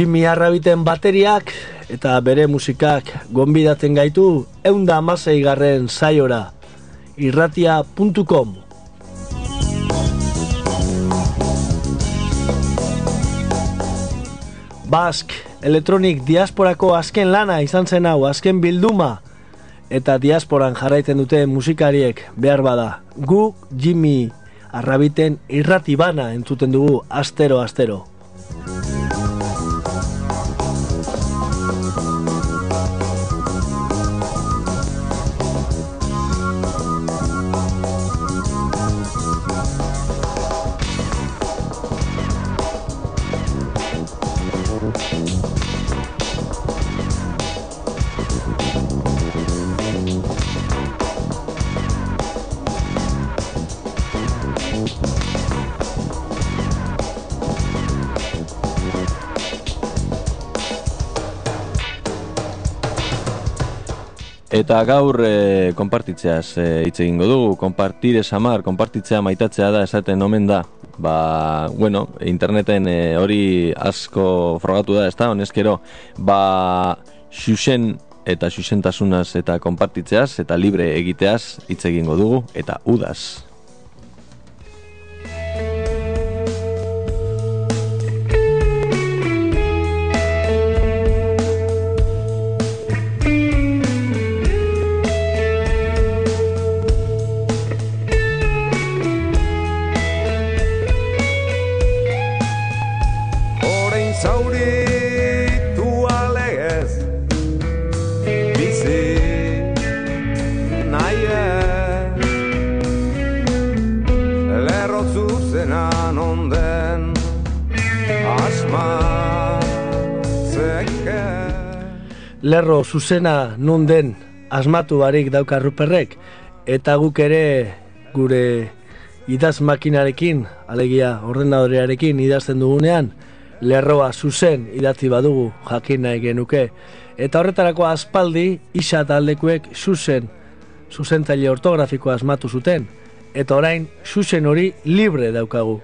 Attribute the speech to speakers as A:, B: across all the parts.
A: Jimmy Arrabiten bateriak eta bere musikak gonbidatzen gaitu eunda amasei garren zaiora irratia.com Bask, elektronik diasporako azken lana izan zen hau, azken bilduma eta diasporan jarraiten dute musikariek behar bada. Gu Jimmy Arrabiten irratibana entzuten dugu astero-astero.
B: Eta gaur e, konpartitzeaz e, hitz egingo dugu, konpartir esamar, konpartitzea maitatzea da esaten omen da. Ba, bueno, interneten e, hori asko frogatu da, ez da, honezkero, ba, xuxen eta xuxentasunaz eta konpartitzeaz eta libre egiteaz hitz egingo dugu, eta udaz.
C: Lerro
A: zuzena nun den asmatu barik dauka ruperrek eta guk ere gure idaz makinarekin, alegia ordenadorearekin idazten dugunean, lerroa zuzen idatzi badugu jakin nahi genuke. Eta horretarako aspaldi isa taldekuek zuzen, zuzentzaile ortografikoa asmatu zuten, eta orain zuzen hori libre daukagu.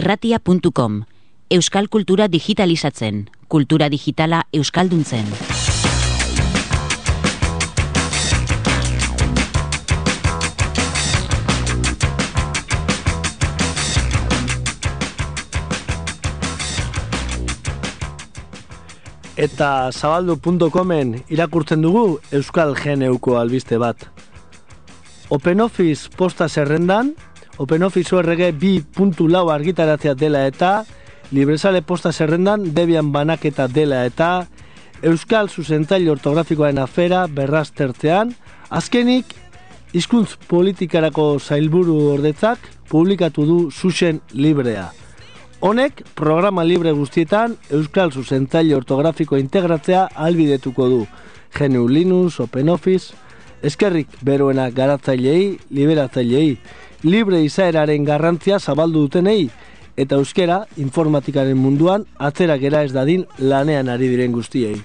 D: irratia.com Euskal kultura digitalizatzen, kultura digitala euskalduntzen.
A: Eta zabaldu.comen irakurtzen dugu Euskal Geneuko albiste bat. OpenOffice posta zerrendan, OpenOffice ORG 2.lau argitaratzea dela eta Libresale posta zerrendan Debian banaketa dela eta Euskal zuzentail ortografikoaren afera berraztertzean, azkenik hizkuntz politikarako zailburu ordetzak publikatu du zuzen librea. Honek, programa libre guztietan Euskal zuzentaile ortografiko integratzea albidetuko du. GNU Linux, OpenOffice, eskerrik beroena garatzailei, liberatzailei, libre izaeraren garrantzia zabaldu dutenei, eta euskera informatikaren munduan atzera gera ez dadin lanean ari diren guztiei.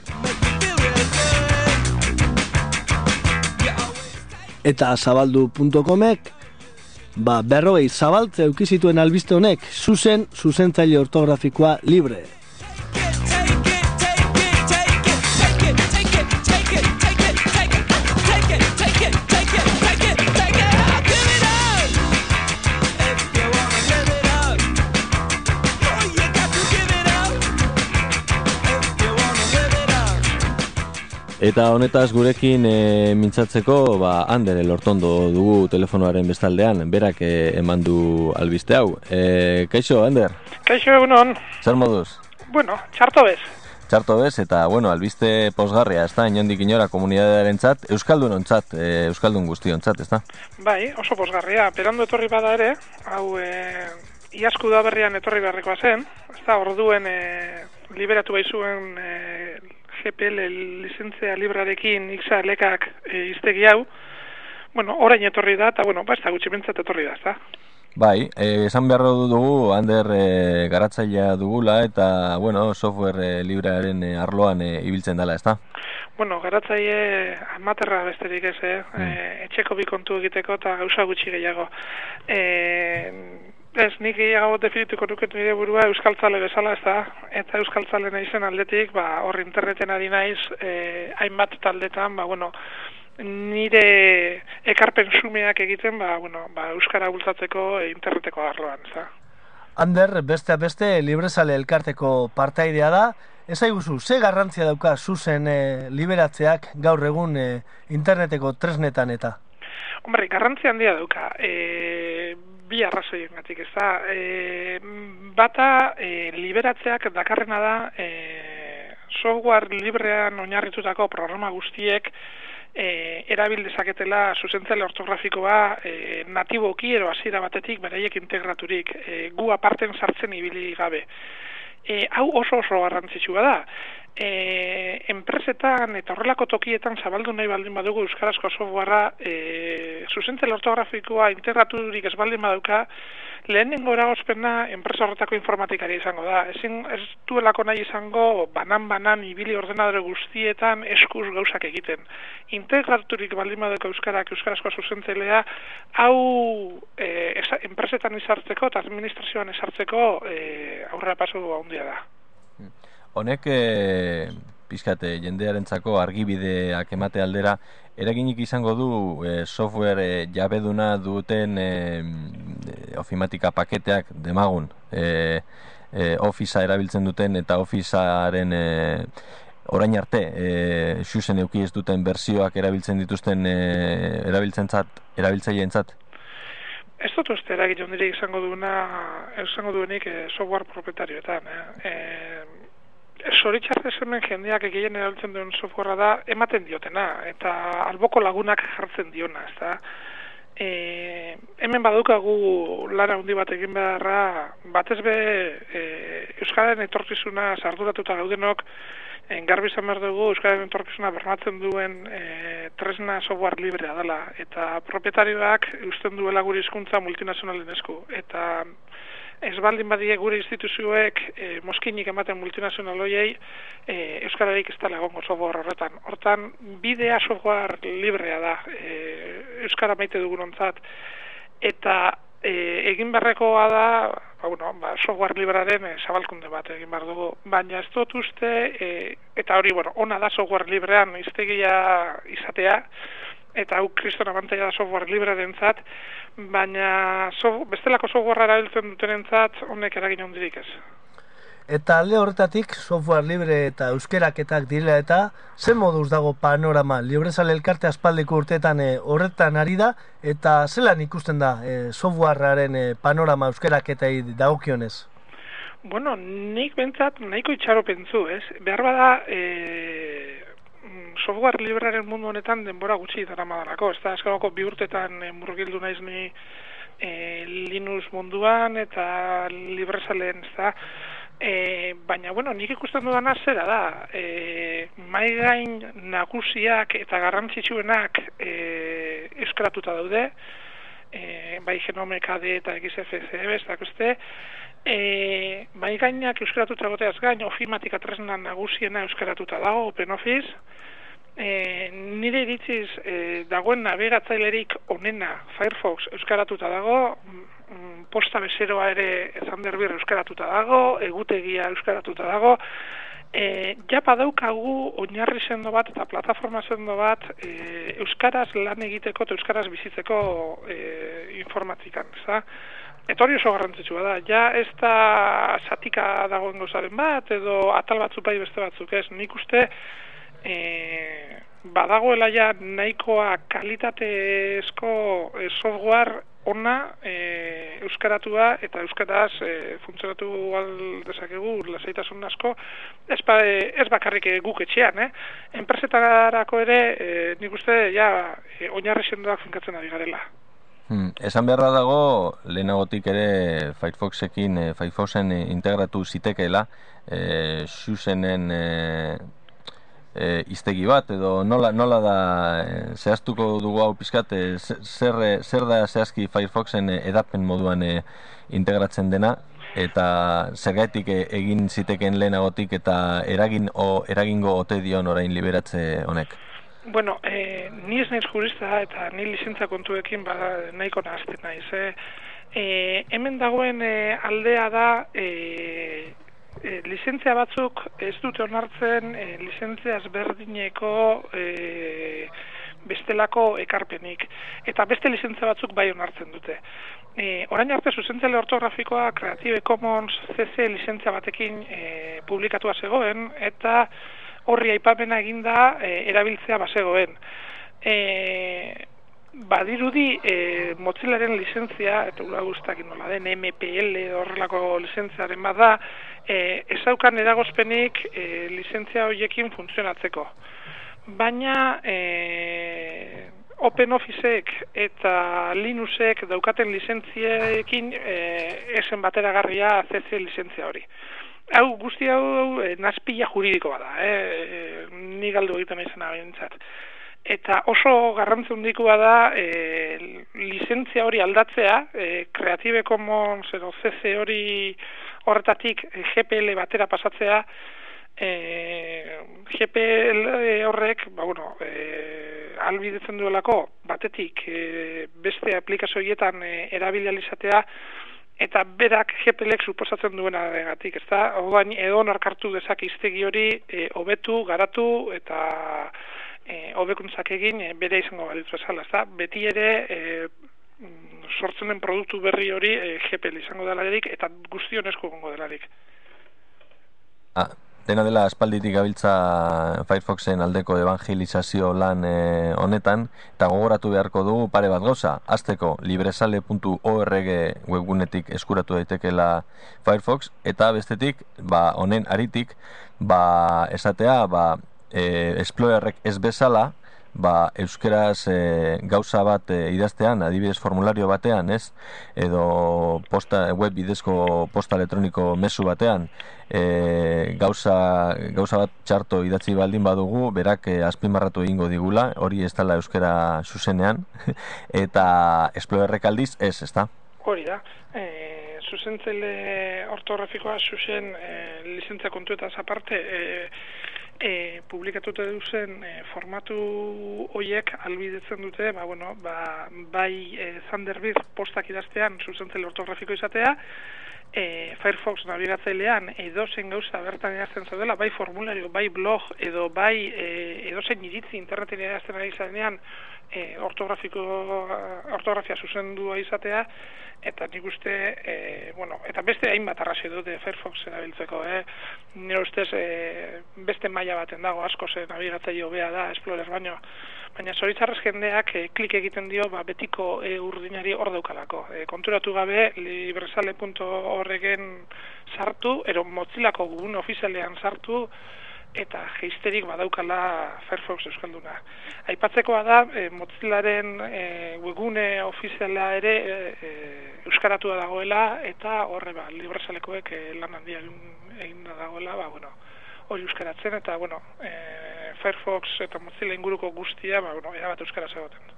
A: Eta zabaldu.comek ba, berrogei zabaltze eukizituen albiste honek, zuzen, zuzentzaile ortografikoa libre.
B: Eta honetaz gurekin e, mintzatzeko, ba, Ander elortondo dugu telefonoaren bestaldean, berak e, eman du albiste hau. E, kaixo, Ander?
E: Kaixo egunon.
B: Zer moduz?
E: Bueno, txarto bez.
B: Txarto bez, eta, bueno, albiste posgarria, ez da, inondik inora komunitatearen txat, Euskaldun ontzat, e, Euskaldun guzti ontzat, ez da?
E: Bai, oso posgarria. Perando etorri bada ere, hau, e, iasku da berrian etorri beharrekoa zen, ez da, orduen e, liberatu baizuen e, GPL lizentzia librarekin iksa lekak e, iztegi hau, bueno, orain etorri da, eta, bueno, ba, ez da gutxi bentsat etorri da, ez da.
B: Bai, e, esan behar dugu, Ander e, garatzailea dugula, eta, bueno, software e, librearen e, arloan e, ibiltzen dela, ez da?
E: Bueno, garatzaile amaterra besterik ez, eh? E, etxeko bi kontu egiteko eta gauza gutxi gehiago. E, Ez, nik gehiago definituko nuket nire burua euskaltzale bezala, ez da, eta euskaltzale naizen aldetik, ba, hor interneten ari naiz, eh, hainbat taldetan, ba, bueno, nire ekarpen sumeak egiten, ba, bueno, ba, euskara bultzatzeko e, interneteko arloan, ez da.
A: Ander, beste beste, librezale elkarteko partaidea da, ez aiguzu, ze garrantzia dauka zuzen e, liberatzeak gaur egun e, interneteko tresnetan eta?
E: Hombre, garrantzia handia dauka. E, bi arrazoien gatik, ez da. E, bata, e, liberatzeak dakarrena da, e, software librean oinarritutako programa guztiek e, erabil dezaketela zuzentzele ortografikoa e, natiboki ero hasiera batetik beraiek integraturik e, gu aparten sartzen ibili gabe. E, hau oso oso garrantzitsua da e, enpresetan eta horrelako tokietan zabaldu nahi baldin badugu euskarazko softwarea e, zuzentzen ortografikoa integraturik ez baldin baduka lehenengo eragozpena enpresa horretako informatikari izango da. Ezin ez duelako nahi izango banan-banan ibili ordenadore guztietan eskuz gauzak egiten. Integraturik baldin baduka euskarak euskarazko zuzentzelea hau e, enpresetan izartzeko eta administrazioan izartzeko e, aurrera paso handia da.
B: Honek, e, pizkate, jendearentzako argibideak emate aldera, eraginik izango du e, software e, jabeduna duten e, ofimatika paketeak demagun. E, e, Officea erabiltzen duten eta Officearen e, orain arte e, xusen euki ez duten bersioak erabiltzen dituzten e, erabiltzen zat, erabiltzaien zat?
E: Ez dut uste eragin izango duena, izango duenik e, software proprietarioetan. Eh? E, Zoritxarrez hemen jendeak egiten erabiltzen duen softwarea da ematen diotena eta alboko lagunak jartzen diona, ez da. E, hemen badukagu lara handi bat egin beharra batez be e, Euskaren etorkizuna sarduratuta gaudenok en garbi izan behar dugu Euskaren etorkizuna bermatzen duen e, tresna software librea dela eta propietarioak usten duela guri hizkuntza multinazionalen esku eta ez baldin badie gure instituzioek e, moskinik ematen multinazionaloiei e, Euskararik ez dela egongo software horretan. Hortan, bidea software librea da e, Euskara maite dugun ontzat. Eta e, egin berrekoa da, ba, bueno, ba, software librearen e, zabalkunde bat egin behar dugu. Baina ez dut uste, e, eta hori, bueno, ona da software librean iztegia izatea, eta hau kriston abantaia da software librearen zat, baina so, bestelako software erabiltzen dutenen zat, honek eragin hondirik ez.
A: Eta alde horretatik, software libre eta euskeraketak direla eta, zen moduz dago panorama, librezale elkarte aspaldiko urteetan e, horretan ari da, eta zelan ikusten da e, softwarearen e, panorama euskeraketei dagokionez?
E: Bueno, nik bentsat nahiko itxaro pentsu, ez? Behar bada, e, software librearen mundu honetan denbora gutxi dara madalako, ez da, eskarako bi urtetan e, murgildu naiz ni e, Linux munduan eta librezaleen, ez da, E, baina, bueno, nik ikusten dudana zera da, e, mai gain nagusiak eta garrantzitsuenak e, euskaratuta daude, e, bai genome KD eta XFCE, bestak uste, e, mai gainak euskaratuta goteaz gain, ofimatika tresna nagusiena euskaratuta dago, OpenOffice, e, nire iritziz e, dagoen nabigatzailerik onena Firefox euskaratuta dago, mm, posta bezeroa ere Thunderbird euskaratuta dago, egutegia euskaratuta dago, e, japa daukagu oinarri sendo bat eta plataforma sendo bat e, euskaraz lan egiteko eta euskaraz bizitzeko e, informatikan, za? Eta hori oso garrantzitsua da, ja ez da satika dagoen gozaren bat, edo atal batzuk bai beste batzuk ez, nik uste e, badagoela ja nahikoa kalitatezko e, software ona e, euskaratua eta euskaraz e, funtzionatu al dezakegu lasaitasun asko ez, ba, ez bakarrik guk etxean eh? enpresetarako ere e, nik uste ja e, oinarri sendoak finkatzen ari garela
B: Hmm, esan beharra dago, lehenagotik ere Firefoxekin, e, Firefoxen integratu zitekeela, e, Xusenen e, e, iztegi bat edo nola, nola da e, zehaztuko dugu hau pizkat e, zer, zer da zehazki Firefoxen edapen moduan e, integratzen dena eta zergaitik egin ziteken lehenagotik eta eragin o, eragingo ote dion orain liberatze honek?
E: Bueno, eh, ni ez naiz jurista eta ni lizentza kontuekin bada nahiko nahazten naiz. Eh, hemen dagoen eh, aldea da eh, e, lizentzia batzuk ez dute onartzen e, lizentzia ezberdineko e, bestelako ekarpenik. Eta beste lizentzia batzuk bai onartzen dute. E, orain arte zuzentzele ortografikoa Creative Commons CC lizentzia batekin e, publikatua zegoen eta horri aipamena eginda e, erabiltzea bazegoen. E, badirudi e, Mozillaren lizentzia, eta ura guztak nola den MPL horrelako lizentziaren bada, e, ezaukan eragozpenik e, lizentzia horiekin funtzionatzeko. Baina e, Open Officeek eta Linuxek daukaten lizentziekin e, esen bateragarria CC lizentzia hori. Hau guzti hau e, nazpila juridiko bada, eh? e, ni galdu egiten izan abentzat eta oso garrantzun dikua da e, lizentzia hori aldatzea, e, Creative Commons edo CC hori horretatik GPL batera pasatzea, e, GPL horrek, ba, bueno, e, albidetzen duelako, batetik e, beste aplikazio horietan e, erabilializatea, eta berak GPLek suposatzen duena degatik, ez da? Odain, edo narkartu dezak iztegi hori, e, hobetu, garatu, eta e, hobekuntzak egin e, bere izango balitzu esala, ezta? Beti ere e, sortzen den produktu berri hori e, GPL izango delarik eta guztion esko gongo delarik.
B: Ah, dena dela espalditik gabiltza Firefoxen aldeko evangelizazio lan e, honetan eta gogoratu beharko dugu pare bat gauza. Azteko libresale.org webgunetik eskuratu daitekela Firefox eta bestetik, ba, honen aritik, ba, esatea, ba, e, Explorerrek ez bezala, ba, euskeraz e, gauza bat e, idaztean, adibidez formulario batean, ez? Edo posta, web bidezko posta elektroniko mesu batean, e, gauza, gauza bat txarto idatzi baldin badugu, berak e, azpimarratu egingo digula, hori ez dela euskera zuzenean, eta Explorerrek aldiz, ez, ez da?
E: Hori da, e, zuzentzele ortografikoa zuzen e, lizentzia kontuetaz aparte, e, e, publikatute duzen e, formatu hoiek albidetzen dute, ba, bueno, ba, bai e, Thunderbird postak idaztean zuzentzele ortografiko izatea, e, Firefox nabigatzailean edo zen gauza bertan idazten zaudela, bai formulario, bai blog, edo bai e, edo zen iritzi interneten idazten ari zadenean e, ortografiko ortografia zuzendua izatea, eta nik uste, e, bueno, eta beste hainbat arrazio dute Firefox erabiltzeko, eh? nire ustez e, beste maila baten dago, asko ze nabigatzaile hobea da, Explorer baino, baina zoritzarrez jendeak e, klik egiten dio ba, betiko e, urdinari hor daukalako. E, konturatu gabe, libresale.orgen sartu, ero motzilako gubun ofizialean sartu, eta geisterik badaukala Firefox Euskalduna. Aipatzekoa da, e, Mozillaren e, webgune ofiziala ere e, euskaratua dagoela, eta horre ba, libresalekoek e, lan handia egin, egin da dagoela, ba, bueno, hori euskaratzen, eta bueno, e, Firefox eta Mozilla inguruko guztia, ba, bueno, bat euskaraz egoten.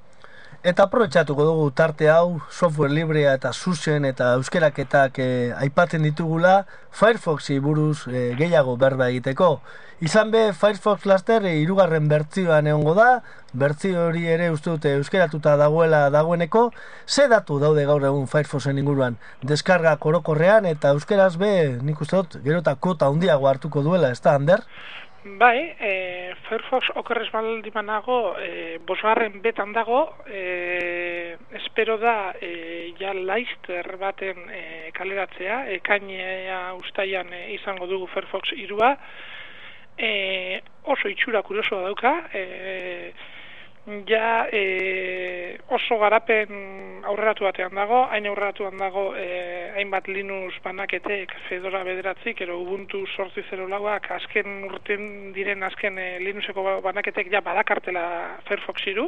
A: Eta aprobetxatuko dugu tarte hau, software librea eta zuzen eta euskeraketak eh, aipatzen ditugula Firefoxi buruz eh, gehiago berba egiteko. Izan be, Firefox Laster e, irugarren bertzioan egongo da, bertzio hori ere uste dute euskeratuta dagoela dagoeneko, ze datu daude gaur egun Firefoxen inguruan, deskarga korokorrean eta euskeraz be, nik uste dut, gero eta kota handiago hartuko duela, ez da, Ander?
E: Bai, e, Firefox okerrez baldi manago, e, bosgarren betan dago, e, espero da, e, ja laizter baten e, kaleratzea, ekainea ustaian e, izango dugu Firefox irua, e, oso itxura kuriosoa dauka, e, ja e, oso garapen aurreratu batean dago, hain aurreratuan dago e, hainbat Linux banaketek Fedora bederatzik, ero Ubuntu sortzi zero lauak, azken urten diren azken e, Linuxeko banaketek ja badakartela Firefox iru,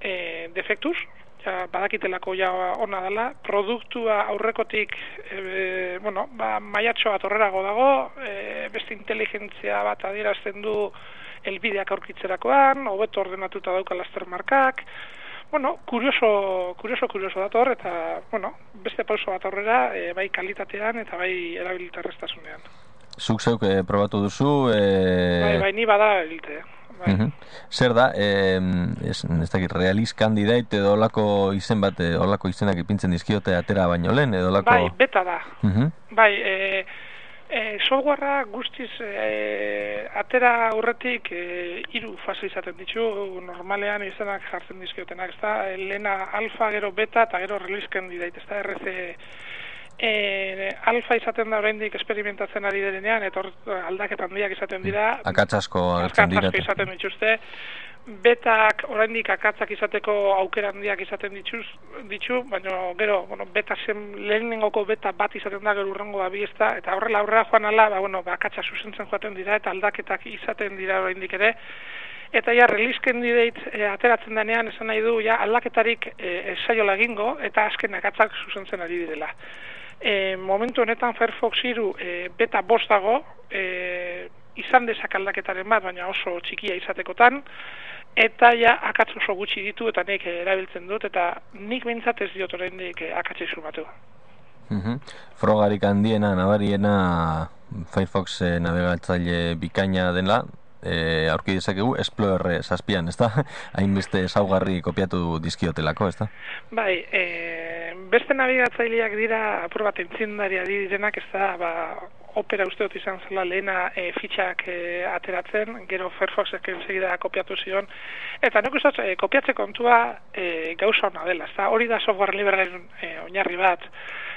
E: e, defektuz, ja badakitelako ja ona dela, produktua aurrekotik e, bueno, ba, maiatxo bat horrerago dago, e, beste inteligentzia bat adierazten du elbideak aurkitzerakoan, hobeto ordenatuta dauka laster markak, bueno, kurioso, kurioso, kurioso dator, eta, bueno, beste pauso bat aurrera, e, bai kalitatean eta bai erabilitarreztasunean.
B: Zuk zeuk e, probatu duzu... E...
E: Bai, bai, ni bada egilte. Bai.
B: Zer da, e, ez, ez dakit, realiz kandidait edo olako izen bat, olako izenak ipintzen dizkiote atera baino lehen, edo olako...
E: Bai, beta da. Bai, e, E, softwarea guztiz e, atera aurretik e, hiru fase izaten ditu, normalean izanak jartzen dizkiotenak, ez da, lehena alfa, gero beta eta gero release didait, ez da, RC e, alfa izaten da oraindik esperimentatzen ari denean, eta aldaketan handiak izaten dira.
B: Akatsasko dira.
E: izaten dituzte, betak oraindik akatzak izateko aukera handiak izaten dituz, ditu, baina gero, bueno, beta zen lehenengoko beta bat izaten da gero urrengo da biesta, eta horrela aurrera joan ala, ba, bueno, ba, akatza zuzentzen joaten dira, eta aldaketak izaten dira oraindik ere, eta ja, relizken dideit e, ateratzen denean, esan nahi du, ja, aldaketarik e, esaiola egingo, eta azken akatzak zuzentzen ari direla. E, momentu honetan Firefox 3 e, beta bost dago, e, izan dezak aldaketaren bat, baina oso txikia izatekotan, eta ja akatz oso gutxi ditu eta nik erabiltzen dut eta nik behintzat ez diot oraindik akatzei sumatu.
B: Mm Frogarik handiena nabariena Firefox eh, navegatzaile bikaina dela eh, aurki dezakegu Explorer zazpian, ez da? Hainbeste saugarri kopiatu dizkiotelako, ez da?
E: Bai, e, beste navigatzaileak dira apur bat entzindaria direnak, ez da, ba, opera uste dut izan zela lehena e, fitxak e, ateratzen, gero Firefoxek ensegida kopiatu zion, eta nuk uste e, kopiatze kontua e, gauza hona dela, ez hori da software liberaren e, oinarri bat,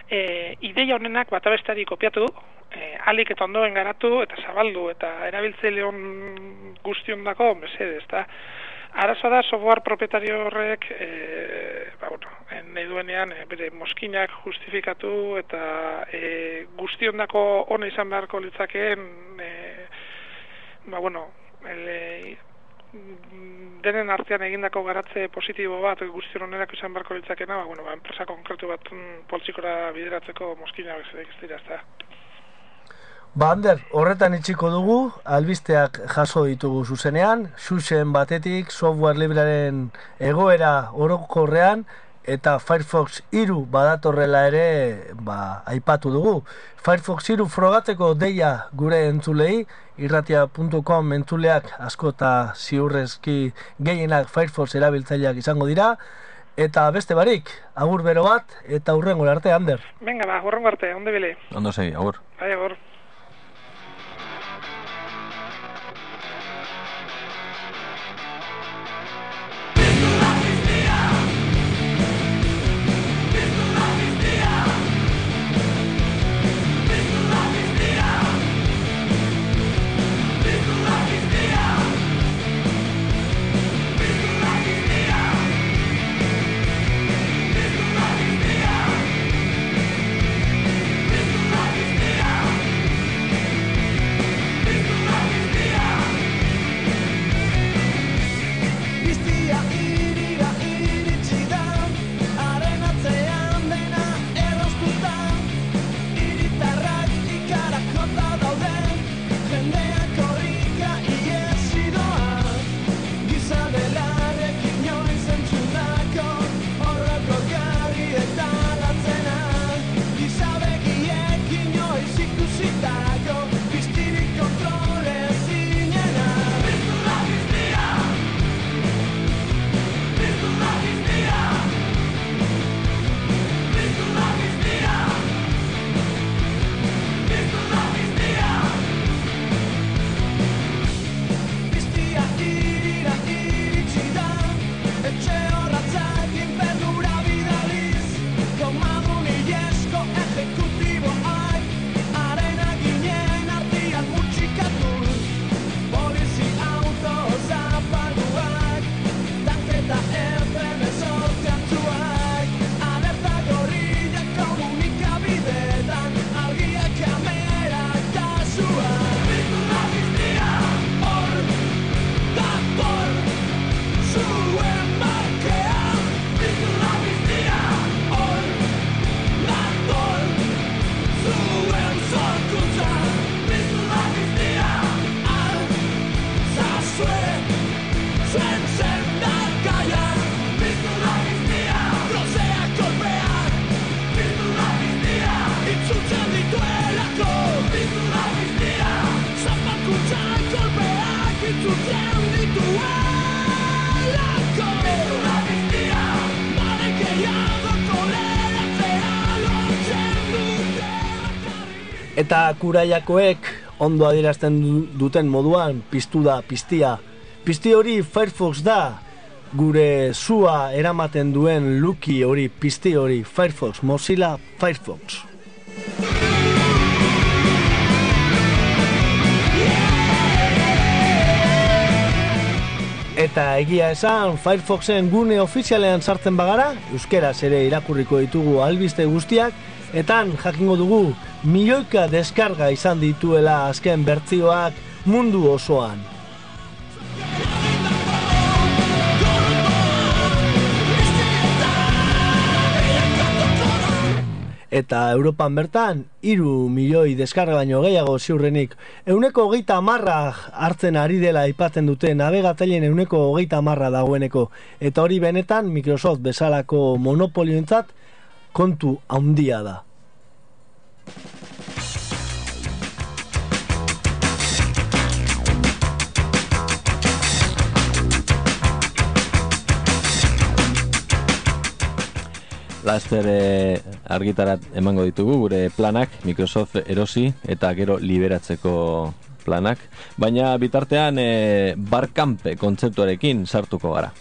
E: e, ideia honenak bat abestari kopiatu, e, alik eta ondoen garatu eta zabaldu, eta erabiltzeile hon guztion dako, mesede, ez da, Arazoa da, software propietario horrek, e, ba, bueno, nahi duenean, e, bere moskinak justifikatu eta e, guztiondako ona izan beharko litzakeen, e, ba, bueno, ele, denen artean egindako garatze positibo bat guztion onerak izan beharko litzakena, ba, bueno, ba, enpresa konkretu bat mm, poltsikora bideratzeko moskinak ez dira, ez da.
A: Ba, Ander, horretan itxiko dugu, albisteak jaso ditugu zuzenean, xuxen batetik, software librearen egoera orokorrean, eta Firefox 3 badatorrela ere ba, aipatu dugu. Firefox 3 frogateko deia gure entzulei, irratia.com entzuleak asko eta ziurrezki gehienak Firefox erabiltzaileak izango dira, eta beste barik, agur bero bat, eta hurrengo arte, Ander.
F: Venga, ba, horrengo arte, onde bile.
B: Ondo segi, agur.
F: Bai, agur.
G: Eta
A: kuraiakoek ondo adierazten du- duten moduan piztu da piztia. Pizti hori Firefox da gure sua eramaten duen luki hori pizti hori Firefox, Mozilla Firefox. Eta egia esan, Firefoxen gune ofizialean sartzen bagara, euskeraz ere irakurriko ditugu albiste guztiak, etan jakingo dugu milioika deskarga izan dituela azken bertzioak mundu osoan. Eta Europan bertan, iru milioi deskarga baino gehiago ziurrenik, euneko hogeita marra hartzen ari dela aipatzen dute navegatailen euneko hogeita marra dagoeneko. Eta hori benetan Microsoft bezalako monopolioentzat kontu handia da.
B: Laster eh, argitarat emango ditugu gure planak Microsoft erosi eta gero liberatzeko planak, baina bitartean eh, barkampe kontzeptuarekin sartuko gara.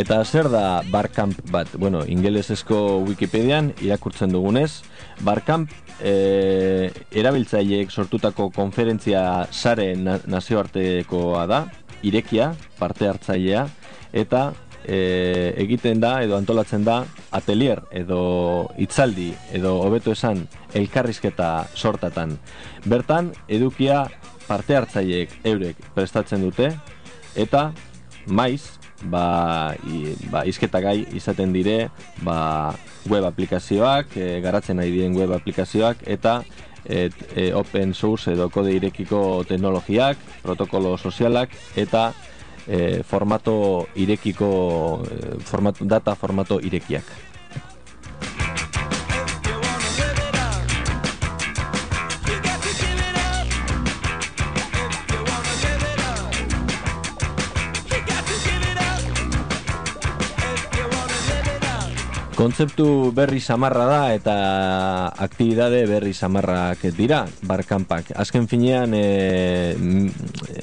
B: Eta zer da Barcamp bat? Bueno, ingelesezko Wikipedian irakurtzen dugunez, Barcamp e, erabiltzaileek sortutako konferentzia sare na, nazioartekoa da, irekia, parte hartzailea, eta e, egiten da edo antolatzen da atelier edo hitzaldi edo hobeto esan elkarrizketa sortatan. Bertan edukia parte hartzaileek eurek prestatzen dute eta maiz ba, i, ba izketagai izaten dire ba, web aplikazioak, e, garatzen nahi diren web aplikazioak eta et, e, open source edo kode irekiko teknologiak, protokolo sozialak eta e, formato irekiko e, formato, data formato irekiak. Kontzeptu berri samarra da eta aktibidade berri samarrak dira, barkanpak. Azken finean e,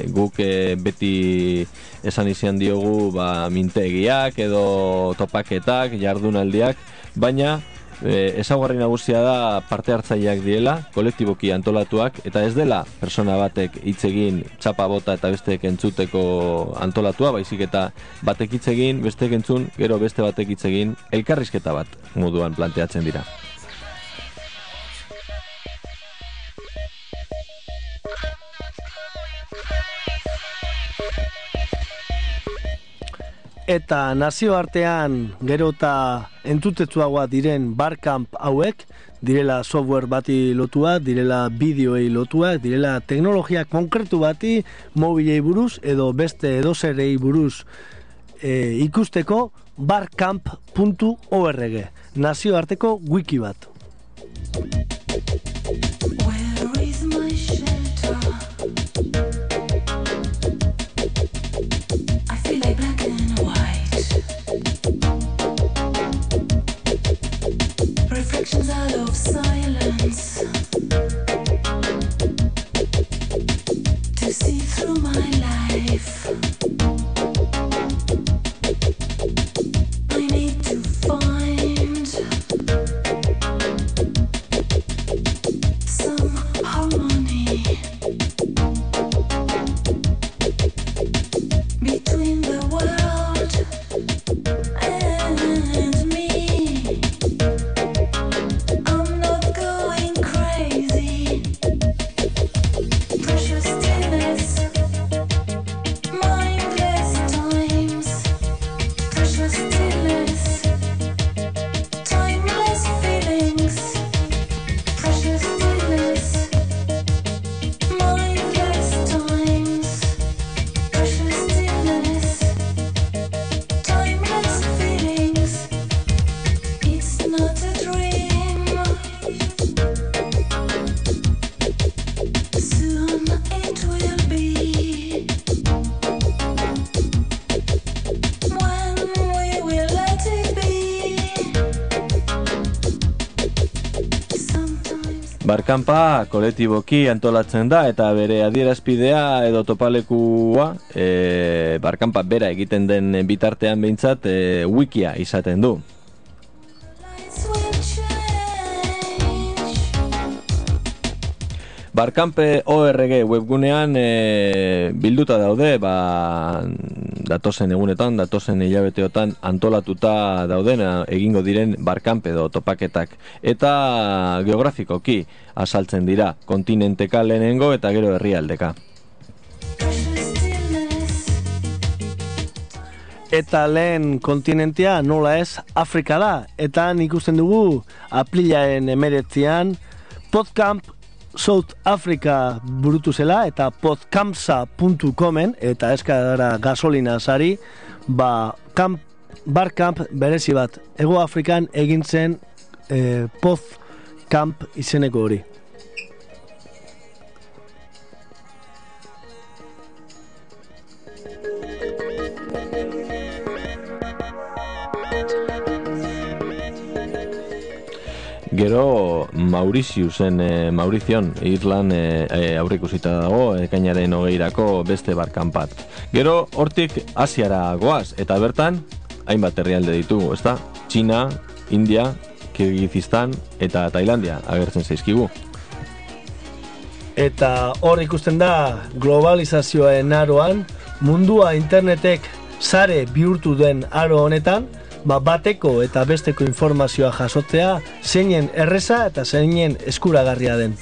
B: guk e, beti esan izan diogu ba, mintegiak edo topaketak, jardunaldiak, baina e, ezaugarri nagusia da parte hartzaileak direla, kolektiboki antolatuak, eta ez dela persona batek hitz egin txapa bota eta besteek entzuteko antolatua, baizik eta batek hitz egin, besteek entzun, gero beste batek hitz egin, elkarrizketa bat moduan planteatzen dira.
A: Eta nazioartean gero eta entutetsuagoa diren barkamp hauek, direla software bati lotua, direla bideoei lotuak, direla teknologia konkretu bati mobilei buruz edo beste edozerei buruz e, ikusteko barkamp.org, nazioarteko wiki bat.
H: Silence to see through my life.
B: Barkanpa kolektiboki antolatzen da eta bere adierazpidea edo topalekua e, Barkanpa bera egiten den bitartean behintzat e, wikia izaten du. Barkanpe ORG webgunean e, bilduta daude, ba, datozen egunetan, datozen hilabeteotan antolatuta dauden a, egingo diren barkanpe edo topaketak. Eta geografikoki azaltzen dira, kontinenteka lehenengo eta gero herrialdeka.
A: Eta lehen kontinentia nola ez Afrika da. Eta ikusten dugu aprilaren emeretzian Podcamp South Africa burutu zela eta podcampsa.comen eta eskara gasolina sari ba, kamp, barkamp berezi bat Ego Afrikan egin zen eh, Podcamp izeneko hori.
B: Gero Mauritiusen, e, Maurizion, Irlan e, e, aurrikusita dago, ekainaren hogeirako beste barkanpat. Gero hortik Asiara goaz, eta bertan, hainbat herrialde ditugu, ezta? Txina, India, Kirgizistan eta Tailandia agertzen zaizkigu.
A: Eta hor ikusten da globalizazioen aroan, mundua internetek sare bihurtu den aro honetan, ba bateko eta besteko informazioa jasotzea zeinen erreza eta zeinen eskuragarria den.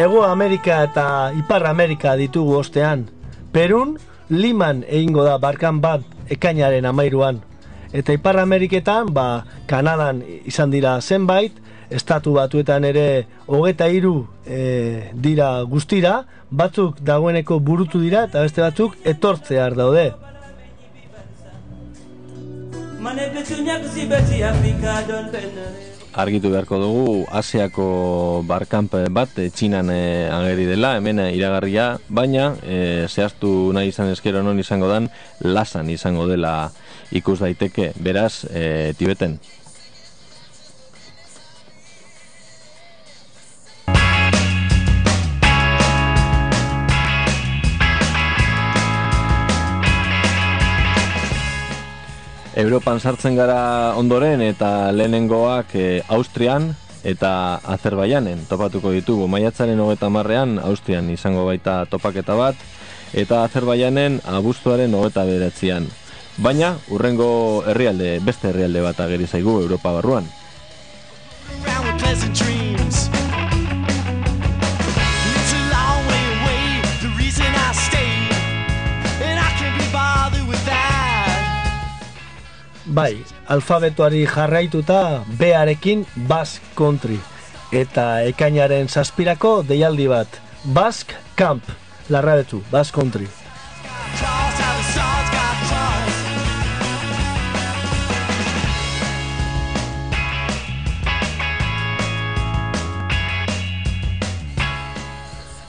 A: Ego Amerika eta Ipar Amerika ditugu ostean. Perun, Liman egingo da barkan bat ekainaren amairuan. Eta Ipar Ameriketan, ba, Kanadan izan dira zenbait, estatu batuetan ere hogeta hiru e, dira guztira, batzuk dagoeneko burutu dira eta beste batzuk etortzear daude.
B: Argitu beharko dugu Asiako barkamp bat eh, Txinan eh, ageri dela, hemen iragarria, baina eh, zehaztu nahi izan eskero non izango dan, lasan izango dela ikus daiteke, beraz, eh, Tibeten. Europan sartzen gara ondoren eta lehenengoak e, Austrian eta Azerbaijanen topatuko ditugu. Maiatzaren hogeta marrean Austrian izango baita topaketa bat eta Azerbaijanen abuztuaren hogeta beratzean. Baina, urrengo herrialde, beste herrialde bat ageri zaigu Europa barruan.
A: Bai, alfabetoari jarraituta B-arekin Basque Country. Eta ekainaren zazpirako deialdi bat. Basque Camp, larrabetu, Basque Country.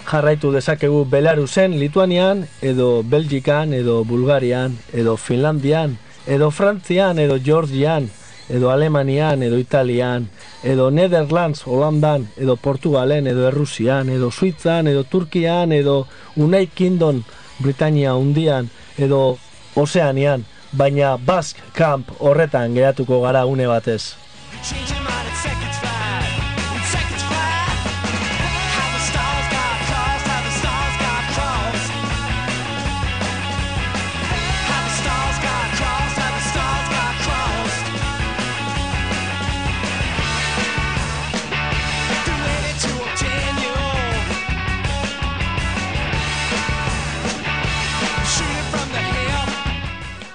A: Jarraitu dezakegu Belarusen, Lituanian, edo Belgikan, edo Bulgarian, edo Finlandian, edo Frantzian, edo Georgian, edo Alemanian, edo Italian, edo Netherlands, Holandan, edo Portugalen, edo Errusian, edo Suitzan, edo Turkian, edo United Kingdom, Britania hundian, edo Oceanian, baina Basque Camp horretan geratuko gara une batez.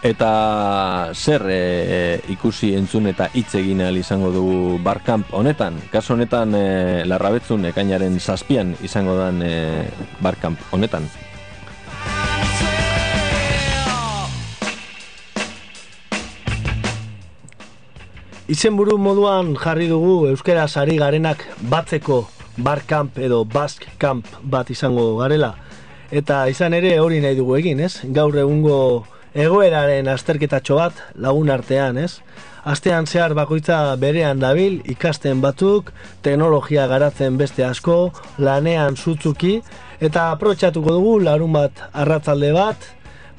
B: Eta zer e, ikusi entzun eta hitz egin ahal izango dugu barkamp honetan? Kaso honetan e, larrabetzun ekainaren zazpian izango dan e, barkamp honetan.
A: Izenburu moduan jarri dugu euskera sari garenak batzeko barkamp edo bask camp bat izango garela. Eta izan ere hori nahi dugu egin, ez? Gaur egungo egoeraren azterketatxo bat lagun artean, ez? Astean zehar bakoitza berean dabil, ikasten batzuk, teknologia garatzen beste asko, lanean sutzuki, eta aprotxatuko dugu larun bat arratzalde bat,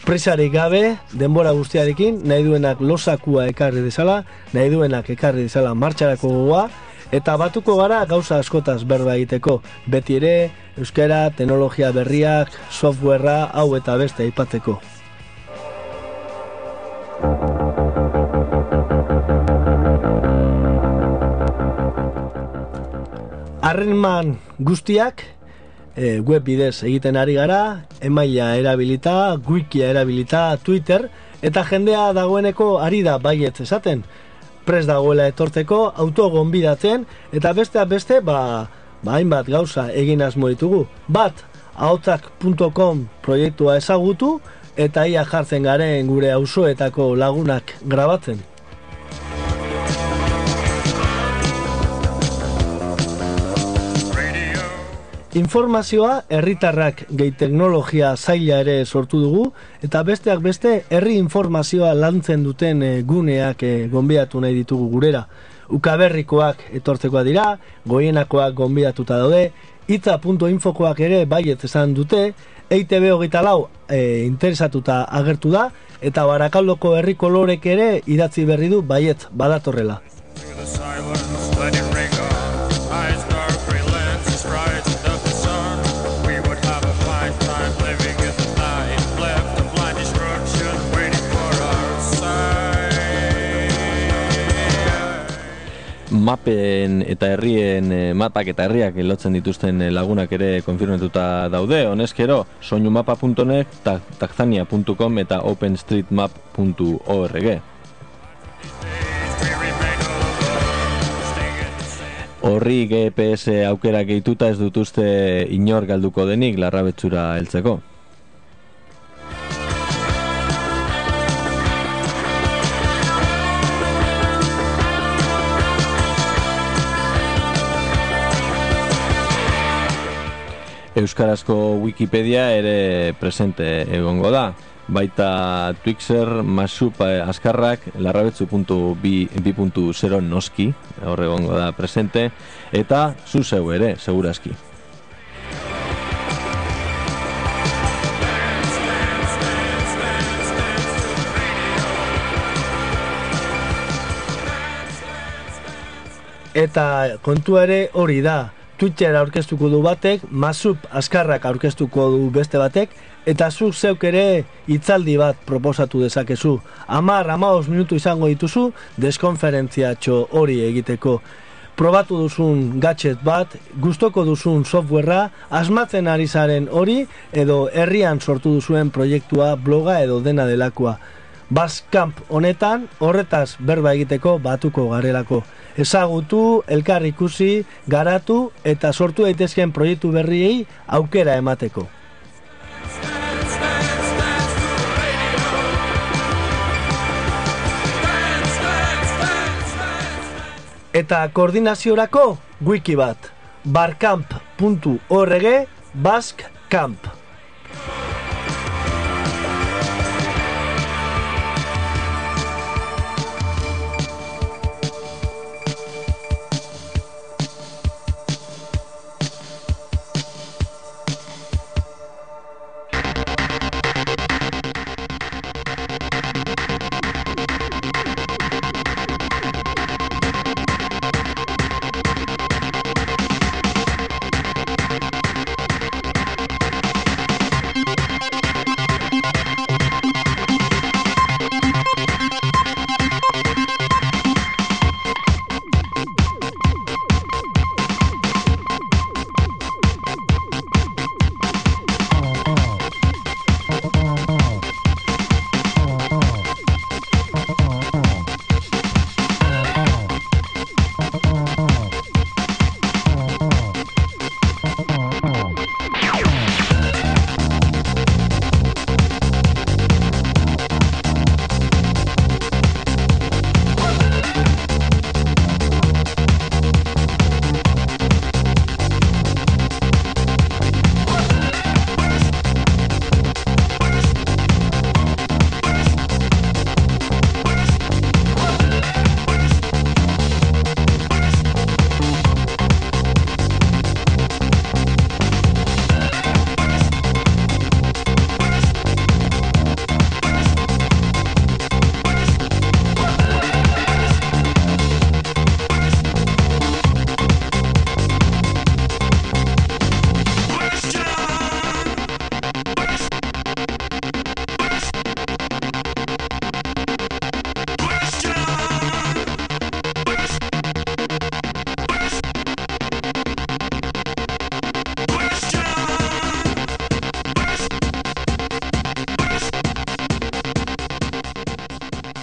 A: presarik gabe, denbora guztiarekin, nahi duenak losakua ekarri dezala, nahi duenak ekarri dezala martxarako gogoa, eta batuko gara gauza askotaz berba egiteko. Beti ere, euskara, teknologia berriak, softwarea, hau eta beste aipatzeko. Harreman guztiak e, web bidez egiten ari gara, emaila erabilita, wikia erabilita, Twitter, eta jendea dagoeneko ari da baiet esaten. Pres dagoela etortzeko, auto gonbidatzen, eta besteak beste, ba, ba hainbat gauza egin asmo ditugu. Bat, ahotzak.com proiektua ezagutu, eta ia jartzen garen gure auzoetako lagunak grabatzen. Informazioa herritarrak gehi teknologia zaila ere sortu dugu eta besteak beste herri informazioa lantzen duten eh, guneak e, gonbidatu nahi ditugu gurera. Ukaberrikoak etortzekoa dira, goienakoak gonbidatuta daude, itza.infokoak ere baiet esan dute, EITB hogeita lau e, interesatuta agertu da, eta barakaldoko herriko lorek ere idatzi berri du baiet badatorrela.
B: Mapen eta herrien e, mapak eta herriak lotzen dituzten e, lagunak ere konfirmatuta daude. Honezkero, soinumapa.net, ta- takzania.com eta openstreetmap.org. Horri GPS aukera gehituta ez dutuzte inor galduko denik larrabetzura heltzeko. Euskarazko Wikipedia ere presente egongo da. Baita Twixer, Masup eh, Azkarrak, larrabetzu.bi.0 noski, hor egongo da presente, eta zu zeu ere, segurazki.
A: Eta kontua ere hori da. Twitter aurkeztuko du batek, Masup Azkarrak aurkeztuko du beste batek, eta zuk zeuk ere hitzaldi bat proposatu dezakezu. Amar, amaos minutu izango dituzu, deskonferentziatxo hori egiteko. Probatu duzun gadget bat, gustoko duzun softwarea, asmatzen ari zaren hori, edo herrian sortu duzuen proiektua, bloga edo dena delakoa. Baskamp honetan horretaz berba egiteko batuko garelako. Ezagutu, elkar ikusi, garatu eta sortu daitezkeen proiektu berriei aukera emateko. Eta koordinaziorako wiki bat barkamp.org baskcamp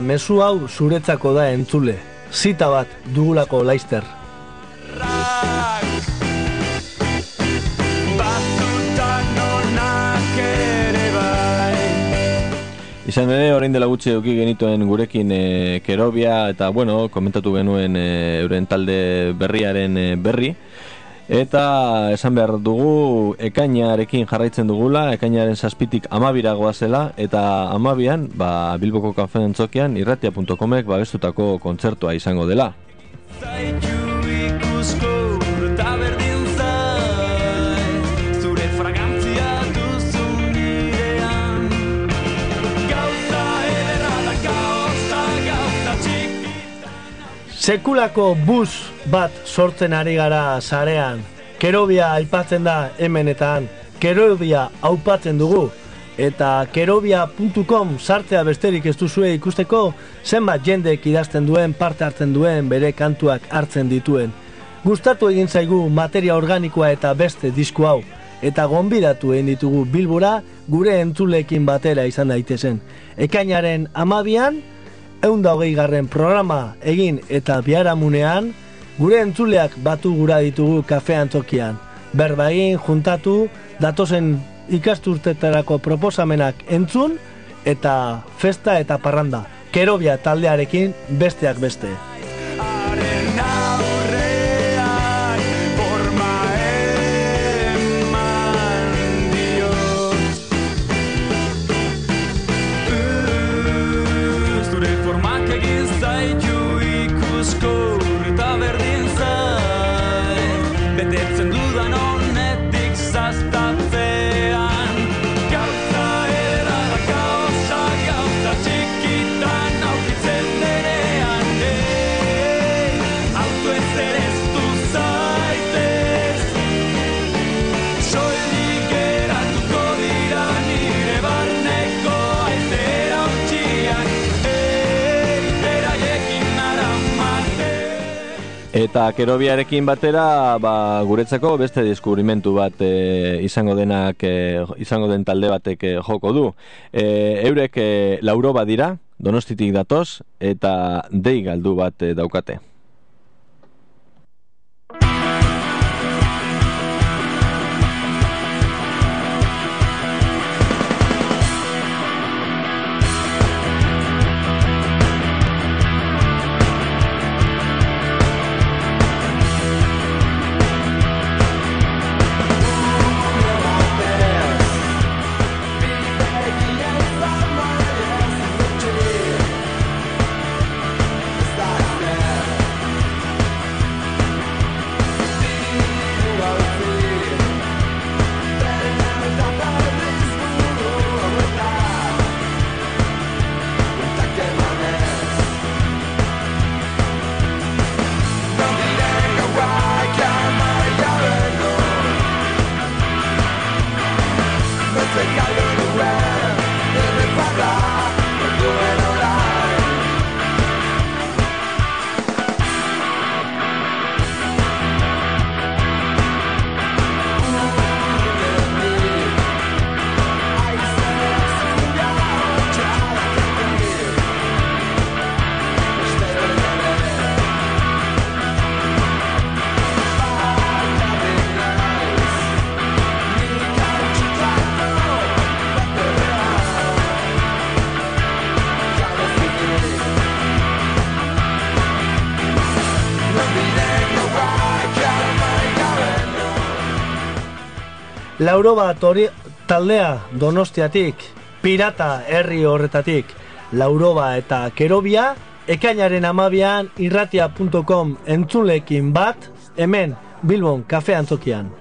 C: Mezu
A: hau zuretzako da entzule. Zita bat dugulako laister.
B: Izan ere, orain dela gutxi eduki genituen gurekin e, kerobia eta, bueno, komentatu genuen e, euren talde berriaren e, berri.
F: Eta esan behar dugu ekainarekin jarraitzen dugula, ekainaren zazpitik amabiragoa zela, eta amabian, ba, Bilboko kafeen txokian, irratia.comek babestutako kontzertua izango dela.
A: Sekulako bus bat sortzen ari gara sarean. Kerobia aipatzen da hemen eta han. Kerobia aupatzen dugu. Eta kerobia.com sartzea besterik ez duzue ikusteko zenbat jendek idazten duen, parte hartzen duen, bere kantuak hartzen dituen. Gustatu egin zaigu materia organikoa eta beste disku hau. Eta gonbidatu egin ditugu bilbora gure entzulekin batera izan daitezen. Ekainaren amabian, eunda hogei garren programa egin eta biharamunean, gure entzuleak batu gura ditugu kafean tokian. Berba egin, juntatu, datozen ikasturtetarako proposamenak entzun, eta festa eta parranda. Kerobia taldearekin besteak beste.
B: Eta
F: kerobiarekin batera, ba, guretzako beste deskubrimentu bat e, izango denak e, izango den talde batek e, joko du. E, eurek e, lauro badira, donostitik datoz, eta dei galdu bat daukate.
A: Lauro bat hori taldea donostiatik, pirata herri horretatik, Lauroba eta Kerobia, ekainaren amabian irratia.com entzulekin bat, hemen Bilbon kafe antzokian.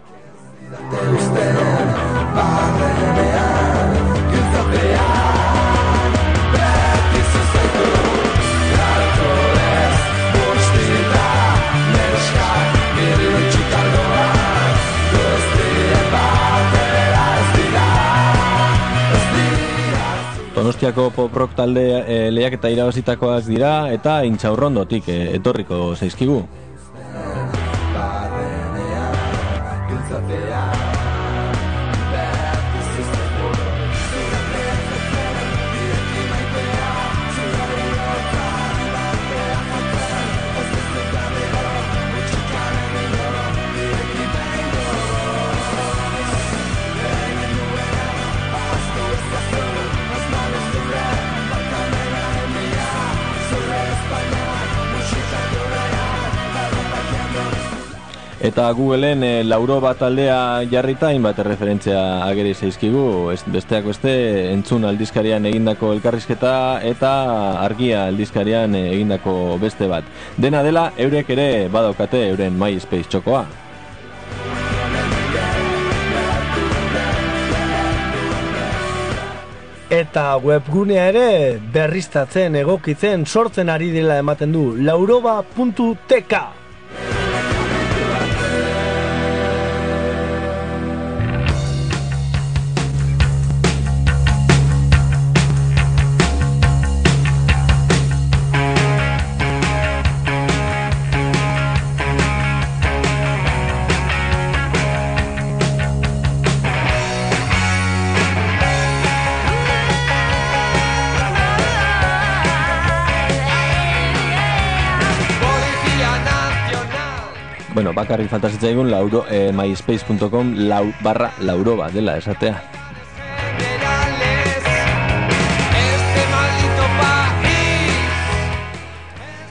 F: Donostiako pop rock talde e, lehiak eta irabazitakoak dira eta intxaurrondotik e, etorriko zaizkigu.
B: Eta Googleen e, lauroba taldea jarrita hainbat referentzia ageri zaizkigu, ez, besteak beste entzun aldizkarian egindako elkarrizketa eta argia aldizkarian egindako beste bat. Dena dela, eurek ere badaukate euren MySpace txokoa.
I: Eta webgunea ere berriztatzen, egokitzen, sortzen ari dela ematen du lauroba.tk
B: bakarrik falta zitzaigun lauro, eh, myspace.com lau, barra lauroba dela esatea.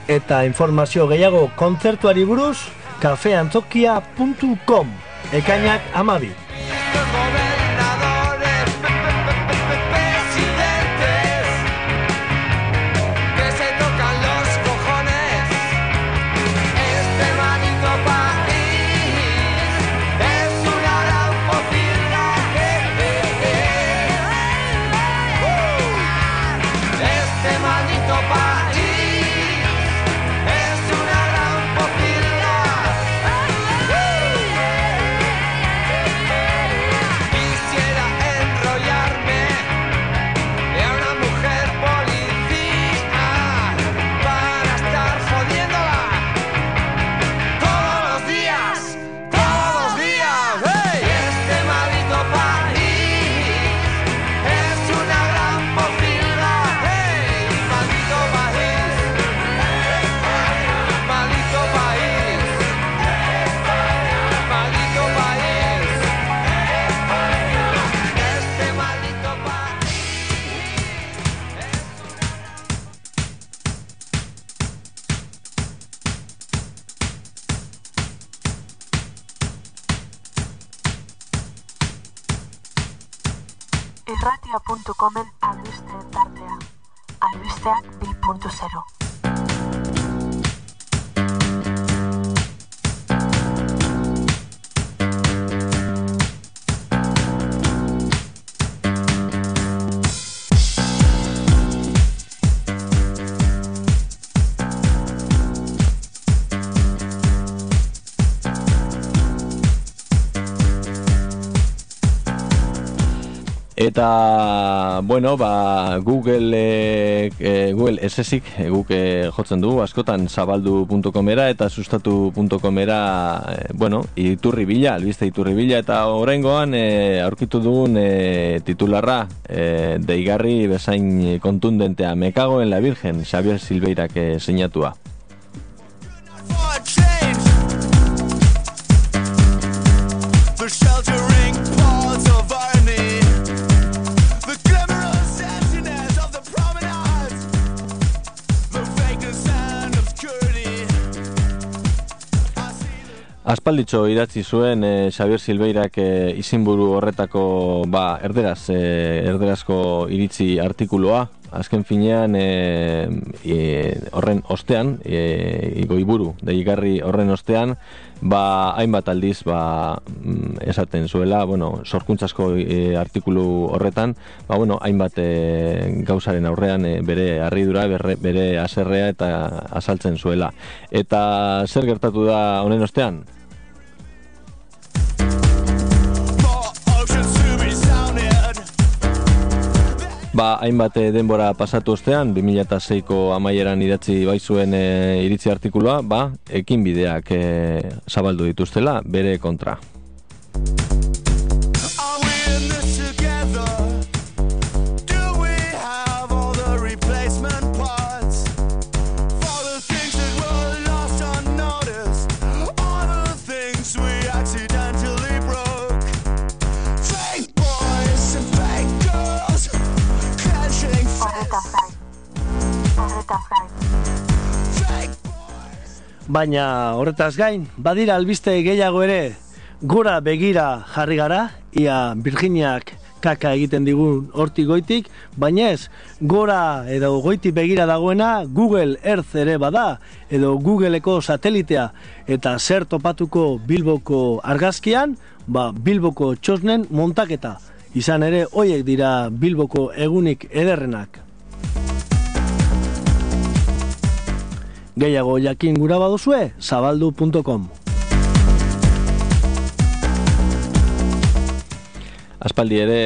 I: Eta informazio gehiago kontzertuari buruz kafeantzokia.com Ekainak amabi.
J: Irratia.comen albisteen tartea. Albisteak 2.0.
B: Eta, bueno, ba, Google, e, Google esesik e, guk e, jotzen dugu, askotan zabaldu.comera eta sustatu.comera, e, bueno, iturri bila, albiste iturri bila, eta oraingoan e, aurkitu dugun e, titularra, e, deigarri bezain kontundentea, mekago en la virgen, Xavier Silveirak e, sinatua. Aspalditxo idatzi zuen e, Xavier Silveirak e, izinburu horretako ba, erderaz, e, erderazko iritzi artikuloa. Azken finean e, e, horren ostean, e, goiburu, deigarri horren ostean, ba, hainbat aldiz ba, mm, esaten zuela, bueno, sorkuntzasko e, artikulu horretan, ba, bueno, hainbat e, gauzaren aurrean e, bere harridura, bere, bere aserrea eta azaltzen zuela. Eta zer gertatu da honen ostean? Ba, hainbat eh, denbora pasatu ostean, 2006ko amaieran idatzi baizuen e, iritzi artikulua, ba, ekin bideak zabaldu dituztela, bere kontra.
A: Baina horretaz gain, badira albiste gehiago ere, gora begira jarri gara, ia Virginiak kaka egiten digun hortik goitik, baina ez, gora edo goiti begira dagoena Google Earth ere bada, edo Googleeko satelitea, eta zer topatuko Bilboko argazkian, ba Bilboko txosnen montaketa. Izan ere, hoiek dira Bilboko egunik ederrenak. Gehiago jakin gura baduzue, zabaldu.com.
B: Aspaldi ere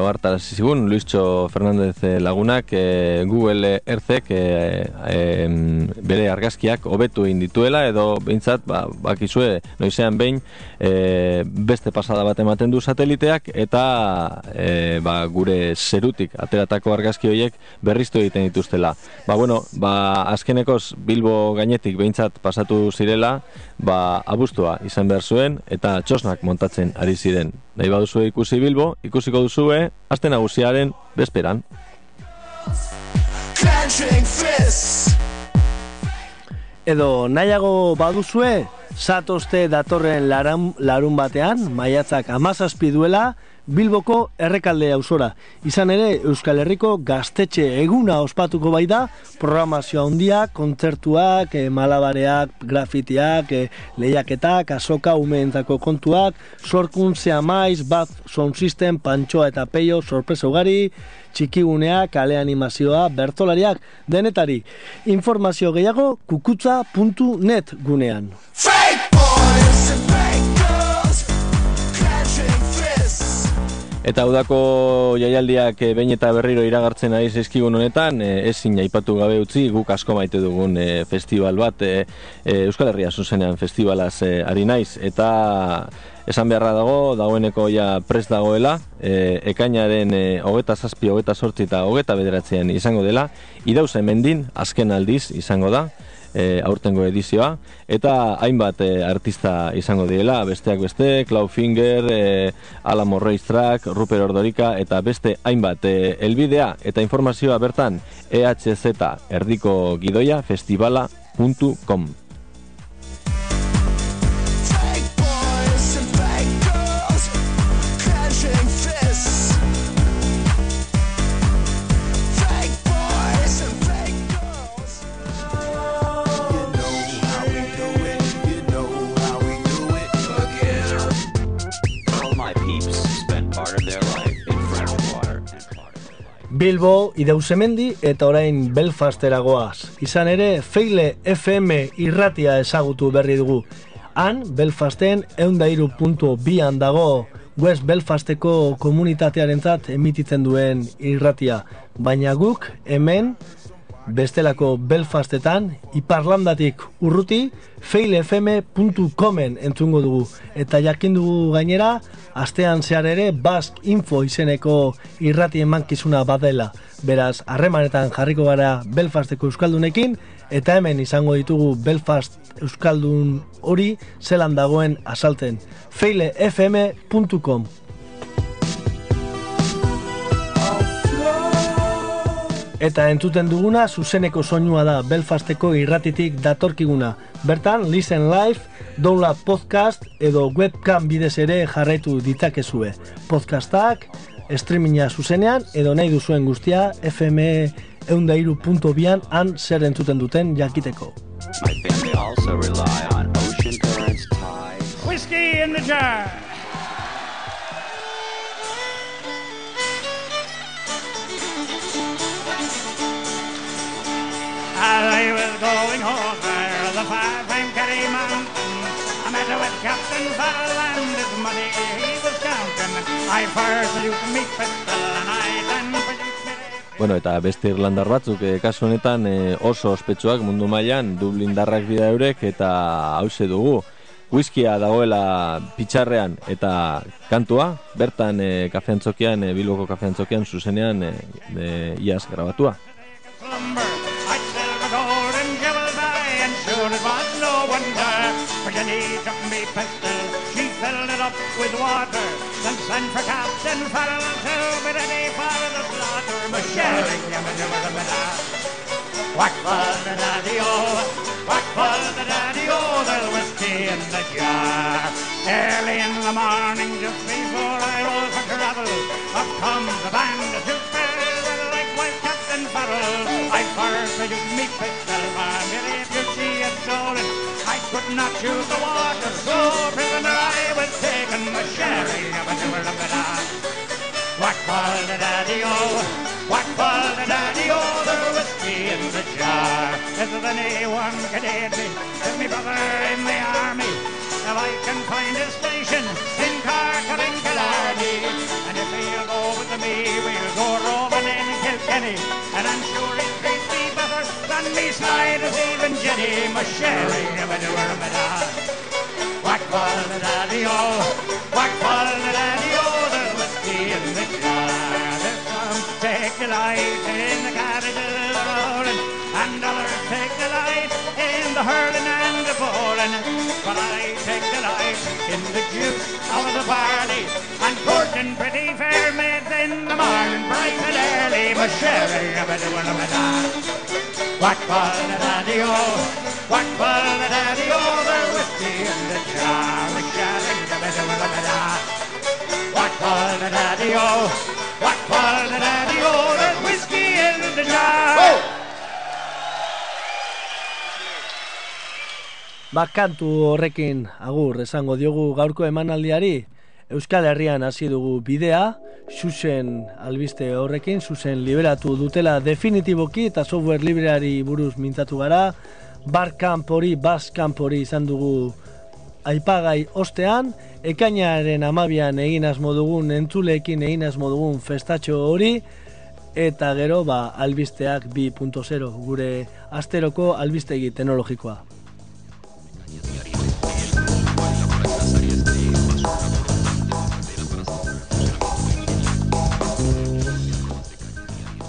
B: ohartarazi zigun Luistxo Fernandez eh, lagunak eh, Google Earthek eh, em, bere argazkiak hobetu egin dituela edo behintzat ba, bakizue noizean behin eh, beste pasada bat ematen du sateliteak eta eh, ba, gure zerutik ateratako argazki horiek berriztu egiten dituztela. Ba, bueno, ba, azkenekoz Bilbo gainetik behintzat pasatu zirela ba, abustua izan behar zuen eta txosnak montatzen ari ziren. Nahi baduzue ikusi Bilbo, ikusiko duzue, aste nagusiaren bezperan.
F: Clenching fists.
A: Edo nahiago baduzue, zatozte datorren larun, larun batean, maiatzak amazazpi duela, Bilboko errekalde auzora. Izan ere, Euskal Herriko gaztetxe eguna ospatuko bai da, programazioa handia, kontzertuak, eh, malabareak, grafitiak, eh, lehiaketak, azoka, umeentzako kontuak, sorkuntzea maiz, bat sound system, pantxoa eta peio, sorpresa ugari, txikiguneak, kale animazioa, bertolariak, denetari. Informazio gehiago, kukutza.net gunean.
B: Eta udako jaialdiak eh, behin eta berriro iragartzen ari zaizkigun honetan, eh, ezin aipatu gabe utzi guk asko maite dugun eh, festival bat, eh, eh, Euskal Herria zuzenean festivalaz eh, ari naiz, eta esan beharra dago, dagoeneko ja prest dagoela, eh, ekainaren eh, hogeta zazpi, hogeta sortzi eta hogeta bederatzean izango dela, idauza mendin, azken aldiz izango da, e, aurtengo edizioa. Eta hainbat e, artista izango direla, besteak beste, Clawfinger, e, Alamo Racetrack, Ruper Ordorika eta beste hainbat e, elbidea. Eta informazioa bertan E EHZ erdiko gidoia festivala.com
A: Bilbo, Idauzemendi eta orain Belfastera goaz. Izan ere, Feile FM irratia ezagutu berri dugu. Han, Belfasten eundairu punto bian dago West Belfasteko komunitatearentzat emititzen duen irratia. Baina guk, hemen, bestelako Belfastetan, iparlandatik urruti, failfm.comen entzungo dugu. Eta jakin dugu gainera, astean zehar ere Bask Info izeneko irrati emankizuna badela. Beraz, harremanetan jarriko gara Belfasteko Euskaldunekin, eta hemen izango ditugu Belfast Euskaldun hori zelan dagoen asalten. failefm.com Eta entzuten duguna zuzeneko soinua da Belfasteko irratitik datorkiguna. Bertan, listen live, download podcast edo webcam bidez ere jarraitu ditzakezue. Podcastak, streaminga zuzenean edo nahi duzuen guztia FM eundairu.bian han zer entzuten duten jakiteko.
C: Whiskey in the jar. I was going over the five-time Kerry Mountain, I met with Captain Farrell and his money he was counting. I first salute me pistol and I then
B: Bueno, eta beste irlandar batzuk eh, kasu honetan eh, oso ospetsuak mundu mailan Dublindarrak dira eurek eta hause dugu. Whiskia dagoela pitxarrean eta kantua, bertan eh, kafeantzokian, eh, Bilboko kafeantzokian zuzenean eh, iaz grabatua.
C: Sure it was no wonder. For you need to me pistol, she filled it up with water. Then sent for Captain Farrell to be ready for the slaughter. Michelle, you were the the daddy-o? What was the daddy-o? Oh? Oh? There was tea in the jar. Early in the morning, just before I rose for travel, up comes a band white Captain Farrell. I first I used me pistol, man, stolen, I could not choose the water, so prisoner I was taken, my sherry of a jewel of it all. What was the daddy-o? What was the daddy-o? There was tea in the jar. This is an A1 cadet me, is me brother in the army. If I can find a station in Cork or in Killarney, and if he'll go with me, we'll go roving in Kilkenny. And I'm sure he'll treat than me slide as even Jenny, my sherry, I do her a What was the daddy-o? What was the daddy-o? There was tea in the jar. There's some take delight in the cabbage rolling, and others take delight in the hurling and the bowling. But I take delight in the juice out of the barley, and pretty fair maids in the morning, bright and early. My sherry, a bit of a What was the daddy-o? What was the daddy-o? There was tea in the jar. My sherry, a bit of a What was the daddy-o? What was the daddy-o? There's whiskey in the jar.
A: Bakantu horrekin agur esango diogu gaurko emanaldiari Euskal Herrian hasi dugu bidea Xuxen albiste horrekin Xuxen liberatu dutela definitiboki eta software libreari buruz mintzatu gara. Barkamp hori, Baskamp hori izan dugu aipagai ostean. Ekainaren amabian egin asmo dugun entzuleekin egin asmo dugun festatxo hori. Eta gero ba, albisteak 2.0 gure asteroko albistegi teknologikoa.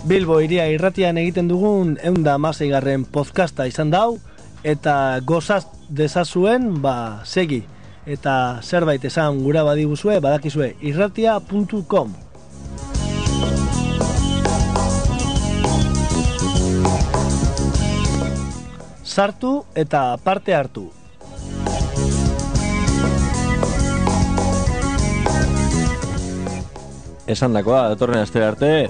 A: Bilbo iria irratian egiten dugun eunda garren podcasta izan dau eta gozaz dezazuen ba segi eta zerbait esan gura badiguzue badakizue irratia.com Sartu eta parte hartu.
B: Esan dakoa, datorren aste arte,